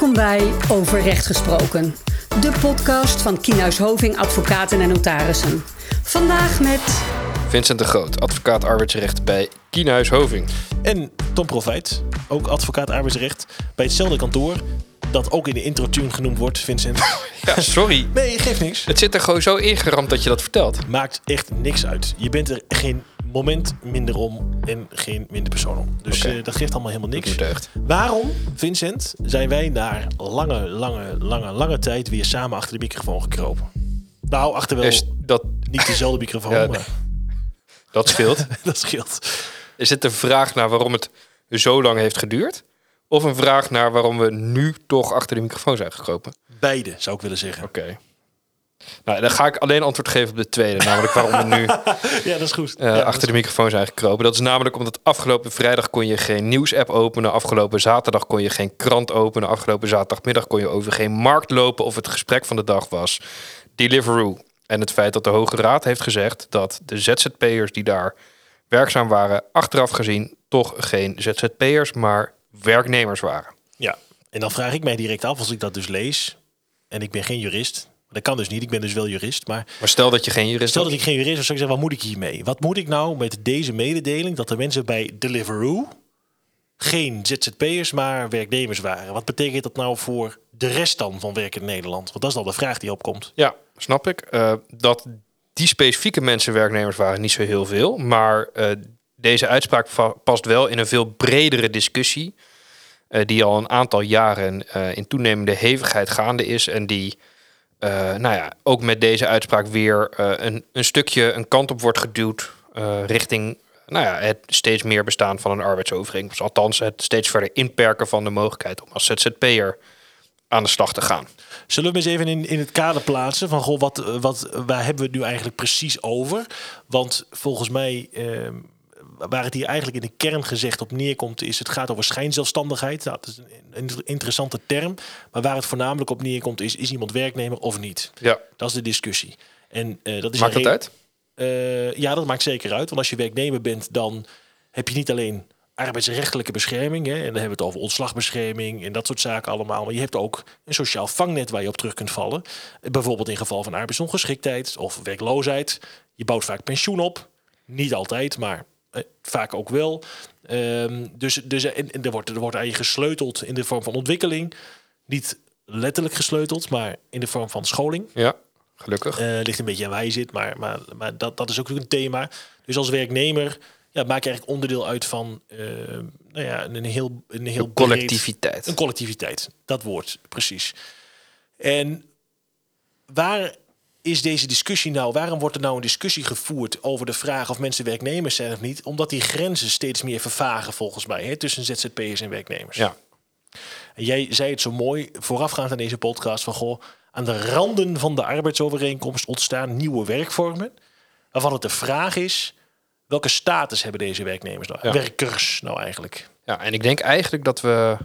Welkom bij Over Recht Gesproken, de podcast van Kienhuis Hoving Advocaten en Notarissen. Vandaag met Vincent de Groot, advocaat arbeidsrecht bij Kienhuis Hoving. En Tom Profijt, ook advocaat arbeidsrecht bij hetzelfde kantoor. Dat ook in de intro-tune genoemd wordt, Vincent. Ja, sorry. Nee, geeft niks. Het zit er gewoon zo ingeramd dat je dat vertelt. Maakt echt niks uit. Je bent er geen moment minder om en geen minder persoon om. Dus eh, dat geeft allemaal helemaal niks. Waarom, Vincent, zijn wij na lange, lange, lange, lange tijd weer samen achter de microfoon gekropen? Nou, achter wel Is dat, niet dezelfde microfoon, Ja, maar dat scheelt. dat scheelt. Is het een vraag naar waarom het zo lang heeft geduurd? Of een vraag naar waarom we nu toch achter de microfoon zijn gekropen? Beide, zou ik willen zeggen. Oké. Nou, dan ga ik alleen antwoord geven op de tweede. Namelijk waarom we nu Ja, dat is goed. eh, Ja, achter de microfoon zijn gekropen. Dat is namelijk omdat afgelopen vrijdag kon je geen nieuwsapp openen. Afgelopen zaterdag kon je geen krant openen. Afgelopen zaterdagmiddag kon je over geen markt lopen. Of het gesprek van de dag was Deliveroo. En het feit dat de Hoge Raad heeft gezegd dat de ZZP'ers die daar werkzaam waren, achteraf gezien toch geen ZZP'ers, maar werknemers waren. Ja, en dan vraag ik mij direct af als ik dat dus lees. En ik ben geen jurist. Dat kan dus niet, ik ben dus wel jurist. Maar Maar stel dat je geen jurist stel dat ik geen jurist was, zou ik zeggen, wat moet ik hiermee? Wat moet ik nou met deze mededeling dat de mensen bij Deliveroo geen ZZP'ers, maar werknemers waren? Wat betekent dat nou voor de rest dan van werk in Nederland? Want dat is dan de vraag die opkomt. Ja, snap ik. Eh, dat die specifieke mensen werknemers waren niet zo heel veel. Maar eh, deze uitspraak past wel in een veel bredere discussie. eh, die al een aantal jaren in toenemende hevigheid gaande is. En die eh, nou ja, ook met deze uitspraak weer eh, een, een stukje een kant op wordt geduwd. eh, richting nou ja, het steeds meer bestaan van een arbeidsovereenkomst. Althans, het steeds verder inperken van de mogelijkheid om als ZZP'er aan de slag te gaan. Zullen we eens even in, in het kader plaatsen van goh, wat, wat, waar hebben we het nu eigenlijk precies over? Want volgens mij, eh, waar het hier eigenlijk in de kern gezegd op neerkomt, is het gaat over schijnzelfstandigheid. Nou, dat is een, interessante term. Maar waar het voornamelijk op neerkomt, is: is iemand werknemer of niet? Ja, Dat is de discussie. En eh, dat is maakt dat uit? eh, ja, dat maakt zeker uit. Want als je werknemer bent, dan heb je niet alleen arbeidsrechtelijke bescherming. Hè, en dan hebben we het over ontslagbescherming en dat soort zaken allemaal. Maar je hebt ook een sociaal vangnet waar je op terug kunt vallen. Bijvoorbeeld in geval van arbeidsongeschiktheid of werkloosheid. Je bouwt vaak pensioen op. Niet altijd, maar vaak ook wel. Ehm, dus dus en, en er, wordt, er wordt aan je gesleuteld in de vorm van ontwikkeling. Niet letterlijk gesleuteld, maar in de vorm van scholing. Ja, gelukkig. Eh, ligt een beetje aan waar je zit, maar, maar, maar dat, dat is ook een thema. Dus als werknemer ja, maak je eigenlijk onderdeel uit van eh, nou ja, een heel, een heel Een breed- collectiviteit. een collectiviteit, dat woord, precies. En waar is deze discussie nou? Waarom wordt er nou een discussie gevoerd over de vraag of mensen werknemers zijn of niet? Omdat die grenzen steeds meer vervagen volgens mij hè, tussen ZZP'ers en werknemers. Ja, En jij zei het zo mooi voorafgaand aan deze podcast van goh, aan de randen van de arbeidsovereenkomst ontstaan nieuwe werkvormen. Waarvan het de vraag is, welke status hebben deze werknemers nou? Ja. Werkers nou eigenlijk? ja, en ik denk eigenlijk dat we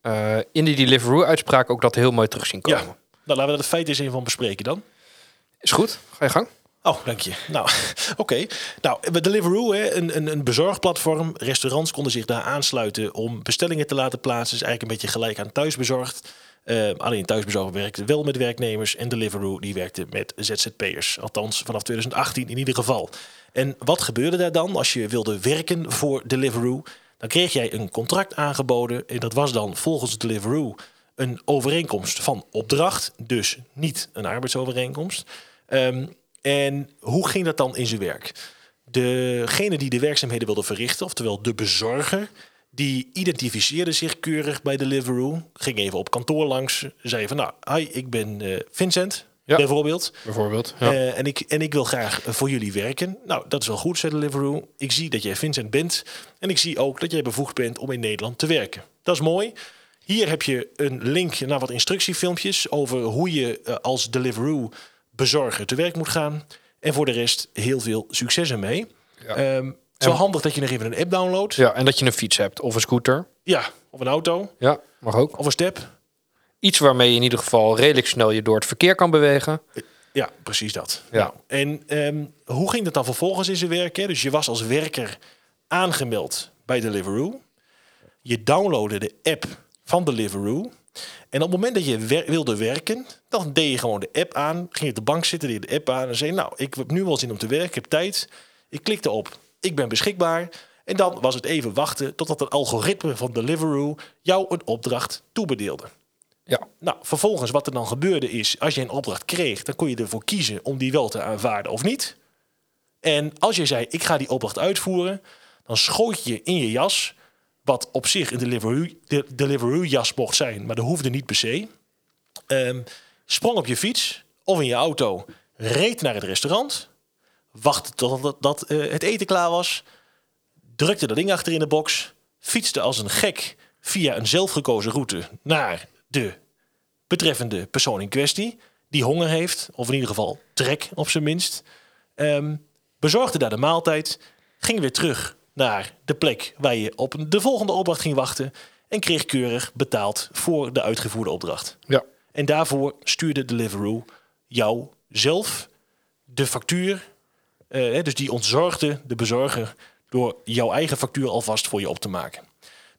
eh, in die Deliveroo-uitspraak ook dat heel mooi terug zien komen. Ja. Nou, laten we dat feit eens even van bespreken dan. Is goed? Ga je gang? Oh, dank je. Nou, oké. Nou, bij Deliveroo, hè, een, een, een bezorgplatform. Restaurants konden zich daar aansluiten om bestellingen te laten plaatsen. is eigenlijk een beetje gelijk aan thuisbezorgd. Eh, alleen thuisbezorgd werkte wel met werknemers. En Deliveroo die werkte met ZZP'ers. Althans, vanaf 2018 in ieder geval. En wat gebeurde daar dan als je wilde werken voor Deliveroo? Dan kreeg jij een contract aangeboden. En dat was dan volgens Deliveroo een overeenkomst van opdracht. Dus niet een arbeidsovereenkomst. Ehm, en hoe ging dat dan in zijn werk? Degene die de werkzaamheden wilde verrichten, oftewel de bezorger, die identificeerde zich keurig bij Deliveroo. Ging even op kantoor langs, zei van nou, hi, ik ben eh, Vincent, Ja. bijvoorbeeld. Bijvoorbeeld. Ja. Eh, en, ik, en ik wil graag eh, voor jullie werken. Nou, dat is wel goed, zei Deliveroo. Ik zie dat jij Vincent bent. En ik zie ook dat jij bevoegd bent om in Nederland te werken. Dat is mooi. Hier heb je een link naar wat instructiefilmpjes over hoe je als Deliveroo bezorger te werk moet gaan. En voor de rest heel veel succes ermee. Ja. Ehm, het is wel handig dat je nog even een app downloadt. ja, en dat je een fiets hebt of een scooter. Ja, of een auto, Ja, mag ook. of een step. Iets waarmee je in ieder geval redelijk snel je door het verkeer kan bewegen. Ja, precies dat. Ja. Nou, en ehm, hoe ging dat dan vervolgens in zijn werk? Hè? Dus je was als werker aangemeld bij Deliveroo. Je downloadde de app van Deliveroo. En op het moment dat je wer- wilde werken, dan deed je gewoon de app aan. Ging je op de bank zitten, deed je de app aan en zei... nou, ik heb nu wel zin om te werken, ik heb tijd. Ik klikte op, ik ben beschikbaar. En dan was het even wachten totdat het algoritme van Deliveroo... jou een opdracht toebedeelde. Ja. Nou, vervolgens wat er dan gebeurde is... als je een opdracht kreeg, dan kon je ervoor kiezen... om die wel te aanvaarden of niet. En als je zei, ik ga die opdracht uitvoeren... dan schoot je in je jas... wat op zich een Deliveroo, de, Deliveroo jas mocht zijn... maar dat hoefde niet per se... Ehm, sprong op je fiets of in je auto, reed naar het restaurant, wachtte totdat dat, eh, het eten klaar was, drukte dat ding achter in de box, fietste als een gek via een zelfgekozen route naar de betreffende persoon in kwestie, die honger heeft, of in ieder geval trek op zijn minst, Ehm, bezorgde daar de maaltijd, ging weer terug naar de plek waar je op de volgende opdracht ging wachten en kreeg keurig betaald voor de uitgevoerde opdracht. Ja. En daarvoor stuurde Deliveroo jou zelf de factuur. eh, dus die ontzorgde de bezorger door jouw eigen factuur alvast voor je op te maken.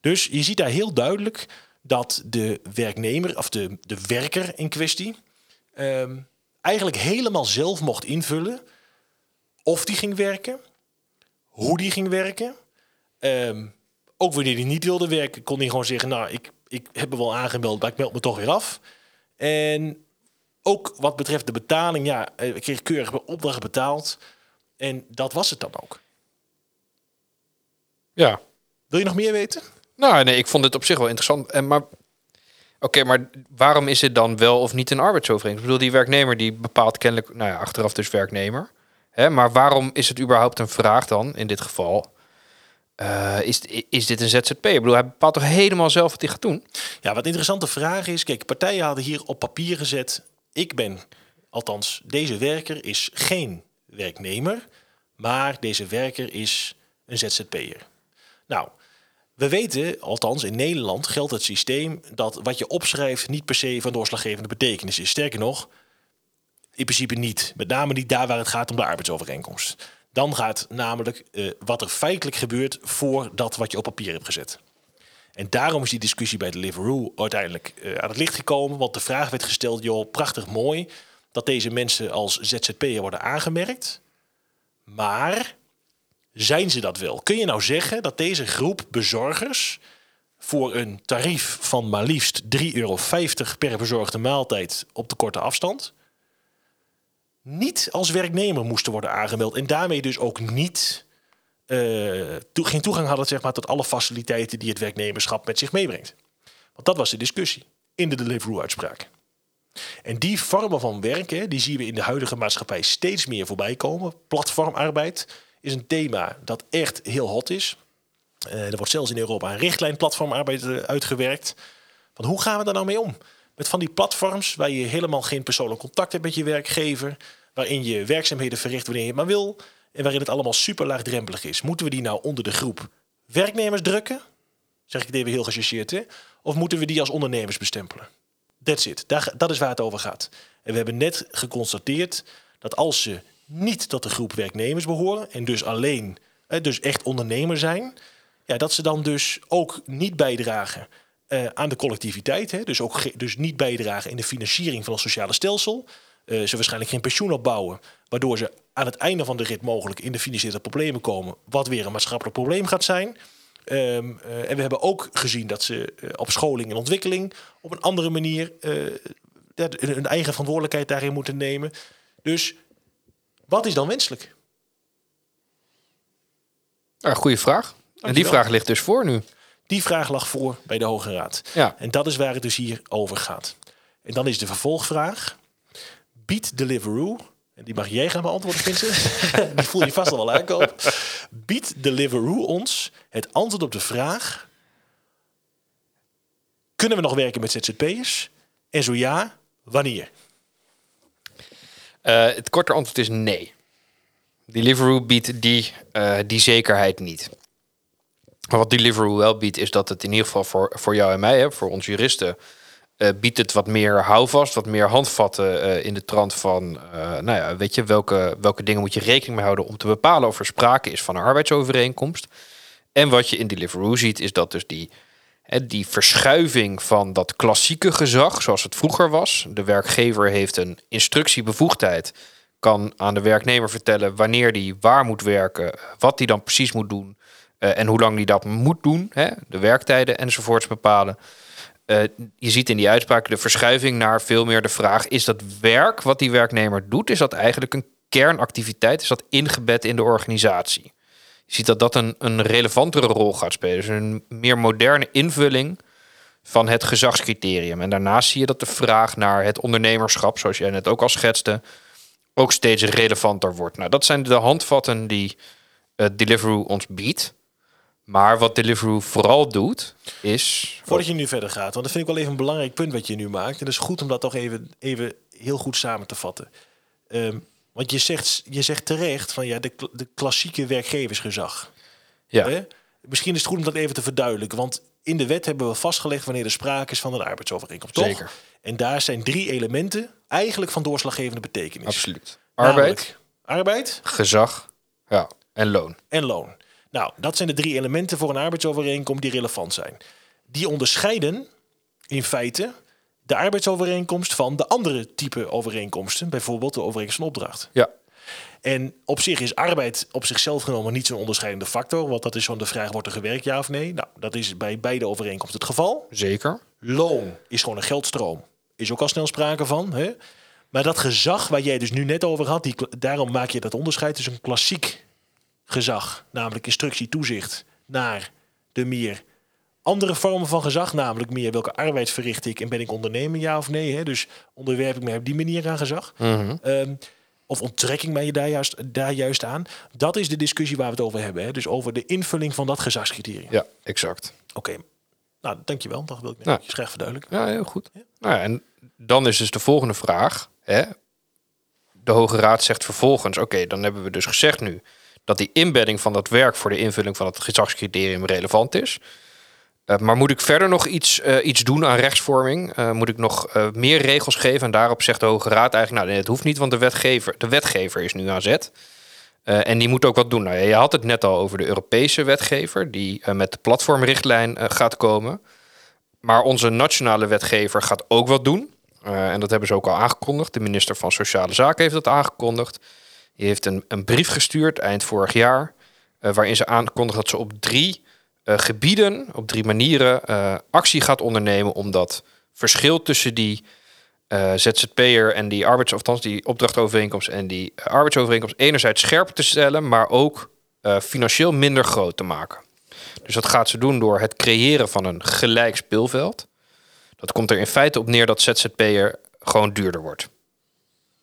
Dus je ziet daar heel duidelijk dat de werknemer of de, de werker in kwestie ehm, eigenlijk helemaal zelf mocht invullen of die ging werken, hoe die ging werken. Ehm, ook wanneer hij niet wilde werken, kon hij gewoon zeggen: Nou, ik, ik heb me wel aangemeld, maar ik meld me toch weer af. En ook wat betreft de betaling, ja, eh, ik kreeg keurig mijn opdracht betaald. En dat was het dan ook. Ja. Wil je nog meer weten? Nou, nee, ik vond het op zich wel interessant. En maar, oké, maar waarom is het dan wel of niet een arbeidsovereenkomst? Ik bedoel, die werknemer die bepaalt kennelijk, nou ja, achteraf dus werknemer. Hè, maar waarom is het überhaupt een vraag dan, in dit geval? Eh, is, is dit een ZZP? Ik bedoel, hij bepaalt toch helemaal zelf wat hij gaat doen? Ja, wat een interessante vraag is, kijk, partijen hadden hier op papier gezet, ik ben, althans, deze werker is geen werknemer, maar deze werker is een ZZP'er. Nou, we weten, althans in Nederland geldt het systeem dat wat je opschrijft niet per se van doorslaggevende betekenis is. Sterker nog, in principe niet. Met name niet daar waar het gaat om de arbeidsovereenkomst. Dan gaat namelijk eh, wat er feitelijk gebeurt voor dat wat je op papier hebt gezet. En daarom is die discussie bij Deliveroo uiteindelijk eh, aan het licht gekomen. Want de vraag werd gesteld, joh, prachtig mooi dat deze mensen als ZZP'er worden aangemerkt. Maar zijn ze dat wel? Kun je nou zeggen dat deze groep bezorgers voor een tarief van maar liefst 3,50 euro per bezorgde maaltijd op de korte afstand niet als werknemer moesten worden aangemeld en daarmee dus ook niet eh, geen toegang hadden zeg maar, tot alle faciliteiten die het werknemerschap met zich meebrengt. Want dat was de discussie in de Deliveroo-uitspraak. En die vormen van werken, die zien we in de huidige maatschappij steeds meer voorbij komen. Platformarbeid is een thema dat echt heel hot is. Eh, er wordt zelfs in Europa een richtlijn platformarbeid eh, uitgewerkt. Van hoe gaan we daar nou mee om? Met van die platforms waar je helemaal geen persoonlijk contact hebt met je werkgever. Waarin je werkzaamheden verricht wanneer je maar wil. En waarin het allemaal super laagdrempelig is. Moeten we die nou onder de groep werknemers drukken? Zeg ik het even heel gechargeerd, hè? Of moeten we die als ondernemers bestempelen? That's it. Daar, dat is waar het over gaat. En we hebben net geconstateerd dat als ze niet tot de groep werknemers behoren en dus alleen, dus echt ondernemer zijn, ja, dat ze dan dus ook niet bijdragen eh, aan de collectiviteit. Hè? Dus ook dus niet bijdragen in de financiering van het sociale stelsel. Eh, ze waarschijnlijk geen pensioen opbouwen, waardoor ze aan het einde van de rit mogelijk in de financiële problemen komen, wat weer een maatschappelijk probleem gaat zijn. Ehm, eh, en we hebben ook gezien dat ze op scholing en ontwikkeling op een andere manier hun eigen verantwoordelijkheid daarin moeten nemen. Dus wat is dan wenselijk? Nou, goede vraag. En die vraag ligt dus voor nu. Die vraag lag voor bij de Hoge Raad. Ja. En dat is waar het dus hier over gaat. En dan is de vervolgvraag. Biedt Deliveroo, en die mag jij gaan beantwoorden, Vincent. die voel je vast al wel aankomen. Biedt Deliveroo ons het antwoord op de vraag... Kunnen we nog werken met ZZP'ers? En zo ja, wanneer? Eh, het korte antwoord is nee. Deliveroo biedt die, eh, die zekerheid niet. Maar wat Deliveroo wel biedt, is dat het in ieder geval voor, voor jou en mij, hè, voor ons juristen, eh, biedt het wat meer houvast, wat meer handvatten eh, in de trant van, eh, nou ja, weet je, welke, welke dingen moet je rekening mee houden om te bepalen of er sprake is van een arbeidsovereenkomst. En wat je in Deliveroo ziet, is dat dus die, Hè, die verschuiving van dat klassieke gezag, zoals het vroeger was. De werkgever heeft een instructiebevoegdheid, kan aan de werknemer vertellen wanneer die waar moet werken, wat die dan precies moet doen eh, en hoe lang die dat moet doen, hè, de werktijden enzovoorts bepalen. Eh, je ziet in die uitspraak de verschuiving naar veel meer de vraag: is dat werk wat die werknemer doet, is dat eigenlijk een kernactiviteit? Is dat ingebed in de organisatie? Je ziet dat dat een, een relevantere rol gaat spelen. Dus een meer moderne invulling van het gezagscriterium. En daarnaast zie je dat de vraag naar het ondernemerschap, zoals jij net ook al schetste, ook steeds relevanter wordt. Nou, dat zijn de handvatten die uh, Deliveroo ons biedt. Maar wat Deliveroo vooral doet, is... Voordat je nu verder gaat, want dat vind ik wel even een belangrijk punt wat je nu maakt. En het is goed om dat toch even, even heel goed samen te vatten. Um, want je zegt, je zegt terecht van ja, de, de klassieke werkgeversgezag. Ja. Hè? Misschien is het goed om dat even te verduidelijken. Want in de wet hebben we vastgelegd wanneer er sprake is van een arbeidsovereenkomst. Toch? Zeker. En daar zijn drie elementen eigenlijk van doorslaggevende betekenis. Absoluut. Arbeid. arbeid. Gezag. Ja. En loon. En loon. Nou, dat zijn de drie elementen voor een arbeidsovereenkomst die relevant zijn. Die onderscheiden in feite de arbeidsovereenkomst van de andere type overeenkomsten, bijvoorbeeld de overeenkomst van opdracht. Ja. En op zich is arbeid op zichzelf genomen niet zo'n onderscheidende factor, want dat is van de vraag wordt er gewerkt ja of nee. Nou, dat is bij beide overeenkomsten het geval. Zeker. Loon is gewoon een geldstroom. Is ook al snel sprake van. Hè? Maar dat gezag waar jij dus nu net over had, die, daarom maak je dat onderscheid tussen een klassiek gezag, namelijk instructie, toezicht, naar de meer andere vormen van gezag, namelijk meer welke arbeid verricht ik en ben ik ondernemer, ja of nee. Hè? Dus onderwerp ik mij op die manier aan gezag. Mhm. Ehm, of onttrekking ik mij je daar juist, daar juist aan. Dat is de discussie waar we het over hebben. Hè? Dus over de invulling van dat gezagscriterium. Ja, exact. Oké, nou dankjewel. Dat wil ik nou, graag verduidelijken. Ja, heel goed. Ja? Nou, en dan is dus de volgende vraag. Hè? De Hoge Raad zegt vervolgens, oké, dan hebben we dus gezegd nu dat die inbedding van dat werk voor de invulling van het gezagscriterium relevant is. Uh, maar moet ik verder nog iets, uh, iets doen aan rechtsvorming? Uh, moet ik nog meer regels geven? En daarop zegt de Hoge Raad eigenlijk, nou nee, het hoeft niet, want de wetgever, de wetgever is nu aan zet. en die moet ook wat doen. Nou, je had het net al over de Europese wetgever, die met de platformrichtlijn gaat komen. Maar onze nationale wetgever gaat ook wat doen. en dat hebben ze ook al aangekondigd. De minister van Sociale Zaken heeft dat aangekondigd. Die heeft een, een brief gestuurd eind vorig jaar, waarin ze aankondigt dat ze op drie uh, gebieden, op drie manieren, uh, actie gaat ondernemen om dat verschil tussen die ZZP'er en die arbeids, althans die opdrachtovereenkomst en die arbeidsovereenkomst enerzijds scherper te stellen, maar ook financieel minder groot te maken. Dus dat gaat ze doen door het creëren van een gelijk speelveld. Dat komt er in feite op neer dat ZZP'er gewoon duurder wordt.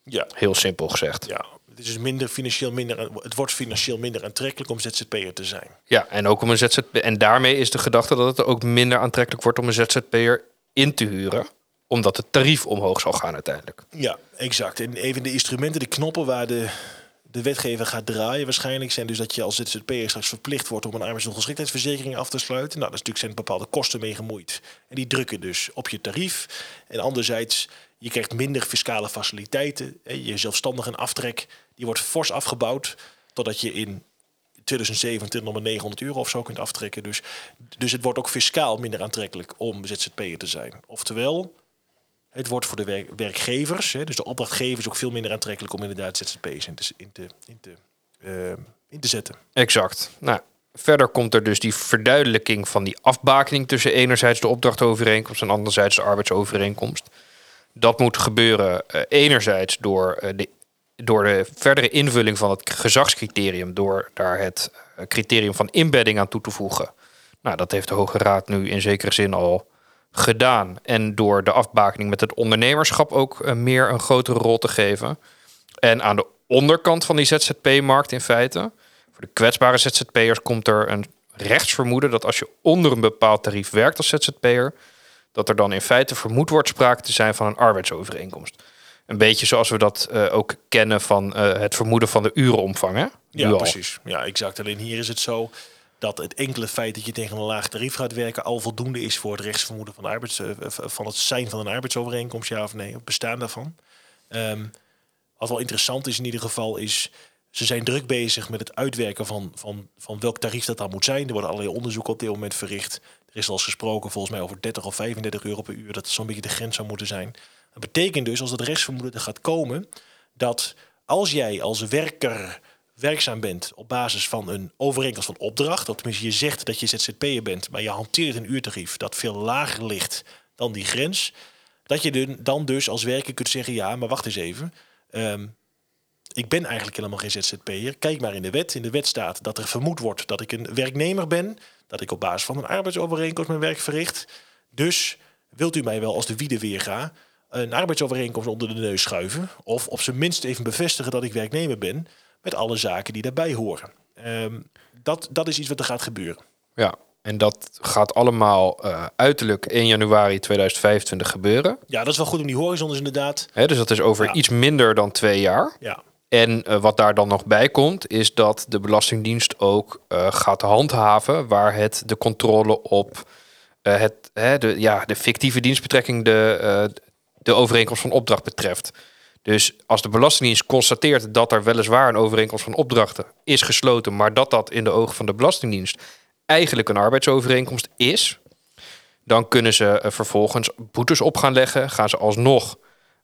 Ja. Heel simpel gezegd. Ja, het is dus minder financieel minder. Het wordt financieel minder aantrekkelijk om ZZP'er te zijn. Ja, en ook om een ZZP. En daarmee is de gedachte dat het ook minder aantrekkelijk wordt om een ZZP'er in te huren omdat het tarief omhoog zal gaan uiteindelijk. Ja, exact. En even de instrumenten, de knoppen waar de, de wetgever gaat draaien waarschijnlijk... zijn dus dat je als ZZP'er straks verplicht wordt... om een arbeidsongeschiktheidsverzekering af te sluiten. Nou, dat is natuurlijk zijn bepaalde kosten mee gemoeid. En die drukken dus op je tarief. En anderzijds, je krijgt minder fiscale faciliteiten. Je zelfstandige aftrek die wordt fors afgebouwd totdat je in 2027 nog maar 900 euro of zo kunt aftrekken. Dus, dus het wordt ook fiscaal minder aantrekkelijk om ZZP'er te zijn. Oftewel, het wordt voor de werkgevers, hè, dus de opdrachtgevers, ook veel minder aantrekkelijk om inderdaad ZZP'ers in te, in te, in te, uh, in te zetten. Exact. Nou, verder komt er dus die verduidelijking van die afbakening tussen enerzijds de opdrachtovereenkomst en anderzijds de arbeidsovereenkomst. Dat moet gebeuren uh, enerzijds door uh, de door de verdere invulling van het gezagscriterium, door daar het eh, criterium van inbedding aan toe te voegen. Nou, dat heeft de Hoge Raad nu in zekere zin al gedaan. En door de afbakening met het ondernemerschap ook uh, meer een grotere rol te geven. En aan de onderkant van die ZZP-markt in feite, voor de kwetsbare ZZP'ers, komt er een rechtsvermoeden dat als je onder een bepaald tarief werkt als ZZP'er, dat er dan in feite vermoed wordt sprake te zijn van een arbeidsovereenkomst. Een beetje zoals we dat uh, ook kennen van uh, het vermoeden van de urenomvang. Hè? Ja, precies. Ja, exact. Alleen hier is het zo dat het enkele feit dat je tegen een laag tarief gaat werken al voldoende is voor het rechtsvermoeden van, de arbeids, uh, van het zijn van een arbeidsovereenkomst, ja of nee, het bestaan daarvan. Um, wat wel interessant is in ieder geval is, ze zijn druk bezig met het uitwerken van, van, van welk tarief dat dan moet zijn. Er worden allerlei onderzoeken op dit moment verricht. Er is al gesproken volgens mij over 30 of 35 euro per uur. Dat zo'n beetje de grens zou moeten zijn. Dat betekent dus, als dat restvermoeden er gaat komen, dat als jij als werker werkzaam bent op basis van een overeenkomst van opdracht, of tenminste je zegt dat je ZZP'er bent, maar je hanteert een uurtarief dat veel lager ligt dan die grens, dat je dan dus als werker kunt zeggen, ja, maar wacht eens even. Ehm, ik ben eigenlijk helemaal geen ZZP'er. Kijk maar in de wet. In de wet staat dat er vermoed wordt dat ik een werknemer ben. Dat ik op basis van een arbeidsovereenkomst mijn werk verricht. Dus wilt u mij wel als de wiede weerga een arbeidsovereenkomst onder de neus schuiven? Of op zijn minst even bevestigen dat ik werknemer ben. Met alle zaken die daarbij horen. Ehm, dat, dat is iets wat er gaat gebeuren. Ja, en dat gaat allemaal uh, uiterlijk 1 januari 2025 gebeuren. Ja, dat is wel goed om die horizon is inderdaad. Hè, dus dat is over iets minder dan twee jaar. Ja. En uh, wat daar dan nog bij komt, is dat de Belastingdienst ook uh, gaat handhaven waar het de controle op het, hè, de, ja, de fictieve dienstbetrekking, de, de overeenkomst van opdracht betreft. Dus als de Belastingdienst constateert dat er weliswaar een overeenkomst van opdrachten is gesloten, maar dat dat in de ogen van de Belastingdienst eigenlijk een arbeidsovereenkomst is, dan kunnen ze uh, vervolgens boetes op gaan leggen. Gaan ze alsnog,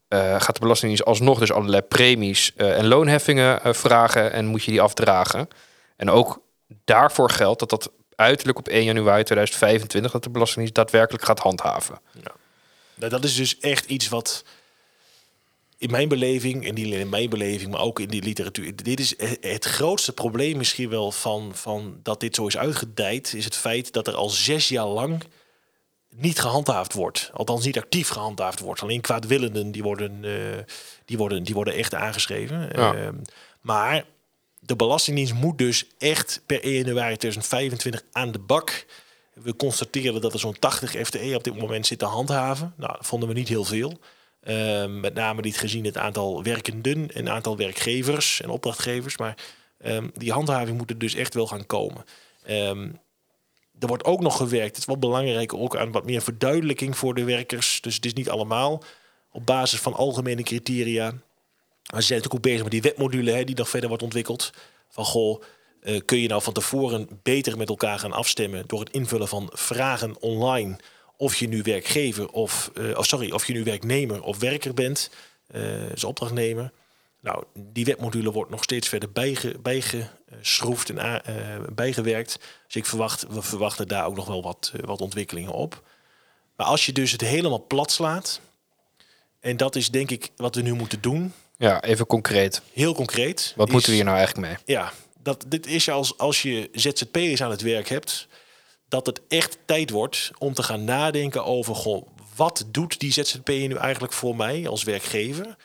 uh, gaat de Belastingdienst alsnog dus allerlei premies uh, en loonheffingen vragen en moet je die afdragen. En ook daarvoor geldt dat dat uiterlijk op 1 januari 2025 dat de Belastingdienst daadwerkelijk gaat handhaven. Ja. Nou, dat is dus echt iets wat in mijn beleving, en niet alleen in mijn beleving, maar ook in die literatuur. Dit is het grootste probleem misschien wel van, van dat dit zo is uitgedijd, is het feit dat er al zes jaar lang niet gehandhaafd wordt. Althans niet actief gehandhaafd wordt. Alleen kwaadwillenden die worden, uh, die worden, die worden echt aangeschreven. Ja. Uh, maar de Belastingdienst moet dus echt per 1 januari 2025 aan de bak. We constateren dat er zo'n 80 FTE op dit moment zit te handhaven. Nou, dat vonden we niet heel veel. Uh, met name niet gezien het aantal werkenden en aantal werkgevers en opdrachtgevers. Maar um, die handhaving moet er dus echt wel gaan komen. Um, er wordt ook nog gewerkt, het is wel belangrijk, ook aan wat meer verduidelijking voor de werkers. Dus het is niet allemaal op basis van algemene criteria. Maar ze zijn natuurlijk ook bezig met die wetmodule hè, die nog verder wordt ontwikkeld. Van goh, uh, kun je nou van tevoren beter met elkaar gaan afstemmen door het invullen van vragen online of je nu werkgever of, uh, of sorry, of je nu werknemer of werker bent, uh, als opdrachtnemer. Nou, die wetmodule wordt nog steeds verder bijge, bijgeschroefd en bijgewerkt. Dus ik verwacht, we verwachten daar ook nog wel wat, wat ontwikkelingen op. Maar als je dus het helemaal plat slaat, en dat is denk ik wat we nu moeten doen. Ja, even concreet. Heel concreet. Wat is, moeten we hier nou eigenlijk mee? Ja, dat, dit is als, als je ZZP'ers aan het werk hebt, dat het echt tijd wordt om te gaan nadenken over goh, wat doet die ZZP'er nu eigenlijk voor mij als werkgever?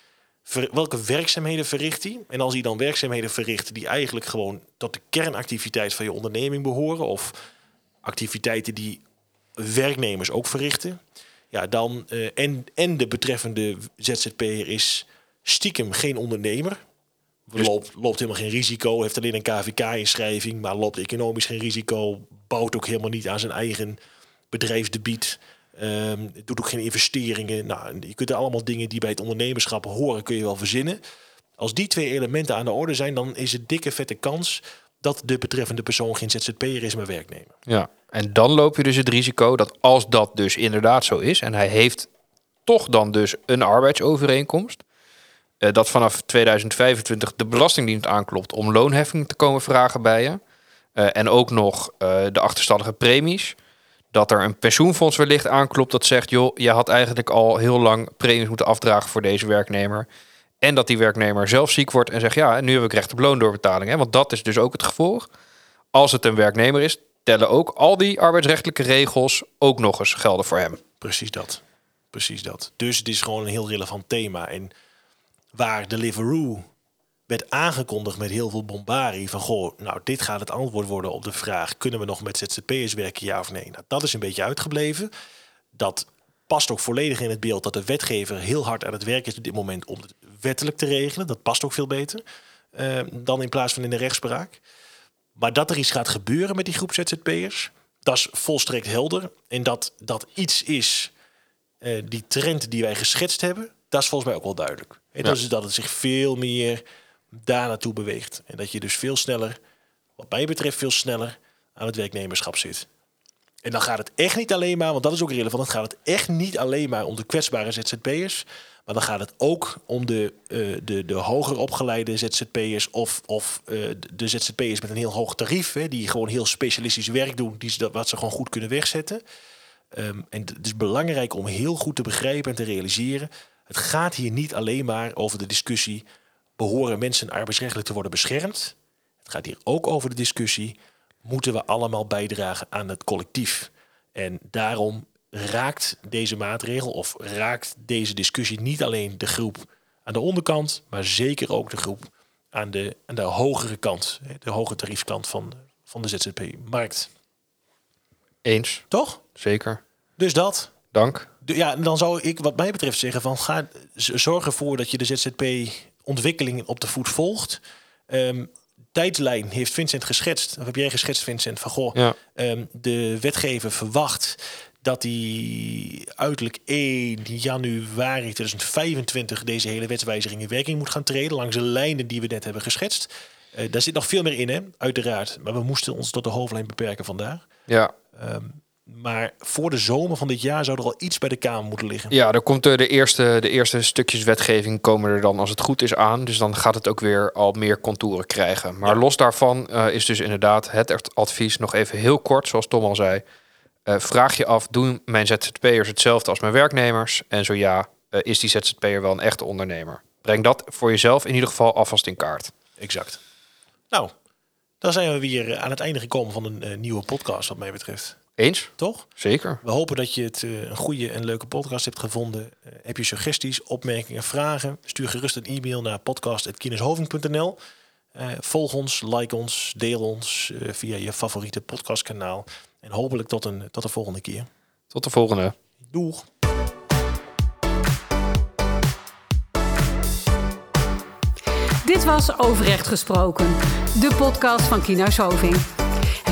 Ver, welke werkzaamheden verricht hij? En als hij dan werkzaamheden verricht die eigenlijk gewoon tot de kernactiviteit van je onderneming behoren, of activiteiten die werknemers ook verrichten, ja, dan uh, en, en de betreffende ZZP'er is stiekem geen ondernemer. Dus loopt, loopt helemaal geen risico, heeft alleen een KVK-inschrijving, maar loopt economisch geen risico, bouwt ook helemaal niet aan zijn eigen bedrijfsdebiet. Um, doet ook geen investeringen. Nou, je kunt er allemaal dingen die bij het ondernemerschap horen, kun je wel verzinnen. Als die twee elementen aan de orde zijn, dan is het dikke vette kans dat de betreffende persoon geen ZZP'er is, maar werknemer. Ja, en dan loop je dus het risico dat als dat dus inderdaad zo is, en hij heeft toch dan dus een arbeidsovereenkomst, uh, dat vanaf 2025 de Belastingdienst aanklopt om loonheffing te komen vragen bij je. Uh, en ook nog uh, de achterstallige premies. Dat er een pensioenfonds wellicht aanklopt dat zegt: joh, je had eigenlijk al heel lang premies moeten afdragen voor deze werknemer. En dat die werknemer zelf ziek wordt en zegt: ja, nu heb ik recht op loondoorbetaling. Hè? Want dat is dus ook het gevolg. Als het een werknemer is, tellen ook al die arbeidsrechtelijke regels ook nog eens gelden voor hem. Precies dat. Precies dat. Dus het is gewoon een heel relevant thema. En waar Deliveroo werd aangekondigd met heel veel bombarie van goh, nou dit gaat het antwoord worden op de vraag kunnen we nog met ZZP'ers werken ja of nee. Nou, dat is een beetje uitgebleven. Dat past ook volledig in het beeld dat de wetgever heel hard aan het werk is op dit moment om het wettelijk te regelen. Dat past ook veel beter uh, dan in plaats van in de rechtspraak. Maar dat er iets gaat gebeuren met die groep ZZP'ers, dat is volstrekt helder. En dat dat iets is, uh, die trend die wij geschetst hebben, dat is volgens mij ook wel duidelijk. En ja. dat is dat het zich veel meer daar naartoe beweegt. En dat je dus veel sneller, wat mij betreft, veel sneller aan het werknemerschap zit. En dan gaat het echt niet alleen maar, want dat is ook relevant, dan gaat het echt niet alleen maar om de kwetsbare ZZP'ers. Maar dan gaat het ook om de, uh, de, de hoger opgeleide ZZP'ers of, of uh, de ZZP'ers met een heel hoog tarief, hè, die gewoon heel specialistisch werk doen, die ze, wat ze gewoon goed kunnen wegzetten. Um, en het is belangrijk om heel goed te begrijpen en te realiseren. Het gaat hier niet alleen maar over de discussie: behoren mensen arbeidsrechtelijk te worden beschermd? Het gaat hier ook over de discussie: moeten we allemaal bijdragen aan het collectief? En daarom raakt deze maatregel of raakt deze discussie niet alleen de groep aan de onderkant, maar zeker ook de groep aan de, aan de hogere kant, de hoge tariefkant van, van de ZZP-markt. Eens. Toch? Zeker. Dus dat. Dank. Ja, dan zou ik wat mij betreft zeggen van ga zorg ervoor dat je de ZZP-ontwikkeling op de voet volgt. Um, tijdlijn heeft Vincent geschetst, of heb jij geschetst, Vincent, van goh, ja. um, de wetgever verwacht dat die uiterlijk 1 januari 2025 deze hele wetswijziging in werking moet gaan treden langs de lijnen die we net hebben geschetst. Uh, daar zit nog veel meer in, hè? uiteraard. Maar we moesten ons tot de hoofdlijn beperken vandaag. Ja. Um, maar voor de zomer van dit jaar zou er al iets bij de Kamer moeten liggen. Ja, er komt de, eerste, de eerste stukjes wetgeving komen er dan als het goed is aan. Dus dan gaat het ook weer al meer contouren krijgen. Maar los daarvan uh, is dus inderdaad het advies nog even heel kort, zoals Tom al zei. Uh, vraag je af, doen mijn ZZP'ers hetzelfde als mijn werknemers? En zo ja, uh, is die ZZP'er wel een echte ondernemer? Breng dat voor jezelf in ieder geval alvast in kaart. Exact. Nou, dan zijn we weer aan het einde gekomen van een nieuwe podcast wat mij betreft. Eens? Toch? Zeker. We hopen dat je het een goede en leuke podcast hebt gevonden. heb je suggesties, opmerkingen, vragen? Stuur gerust een e-mail naar podcast.kineshoving.nl. volg ons, like ons, deel ons via je favoriete podcastkanaal. En hopelijk tot, een, tot de volgende keer. Tot de volgende. Doeg. Dit was Overrecht Gesproken, de podcast van Kienhuis Hoving.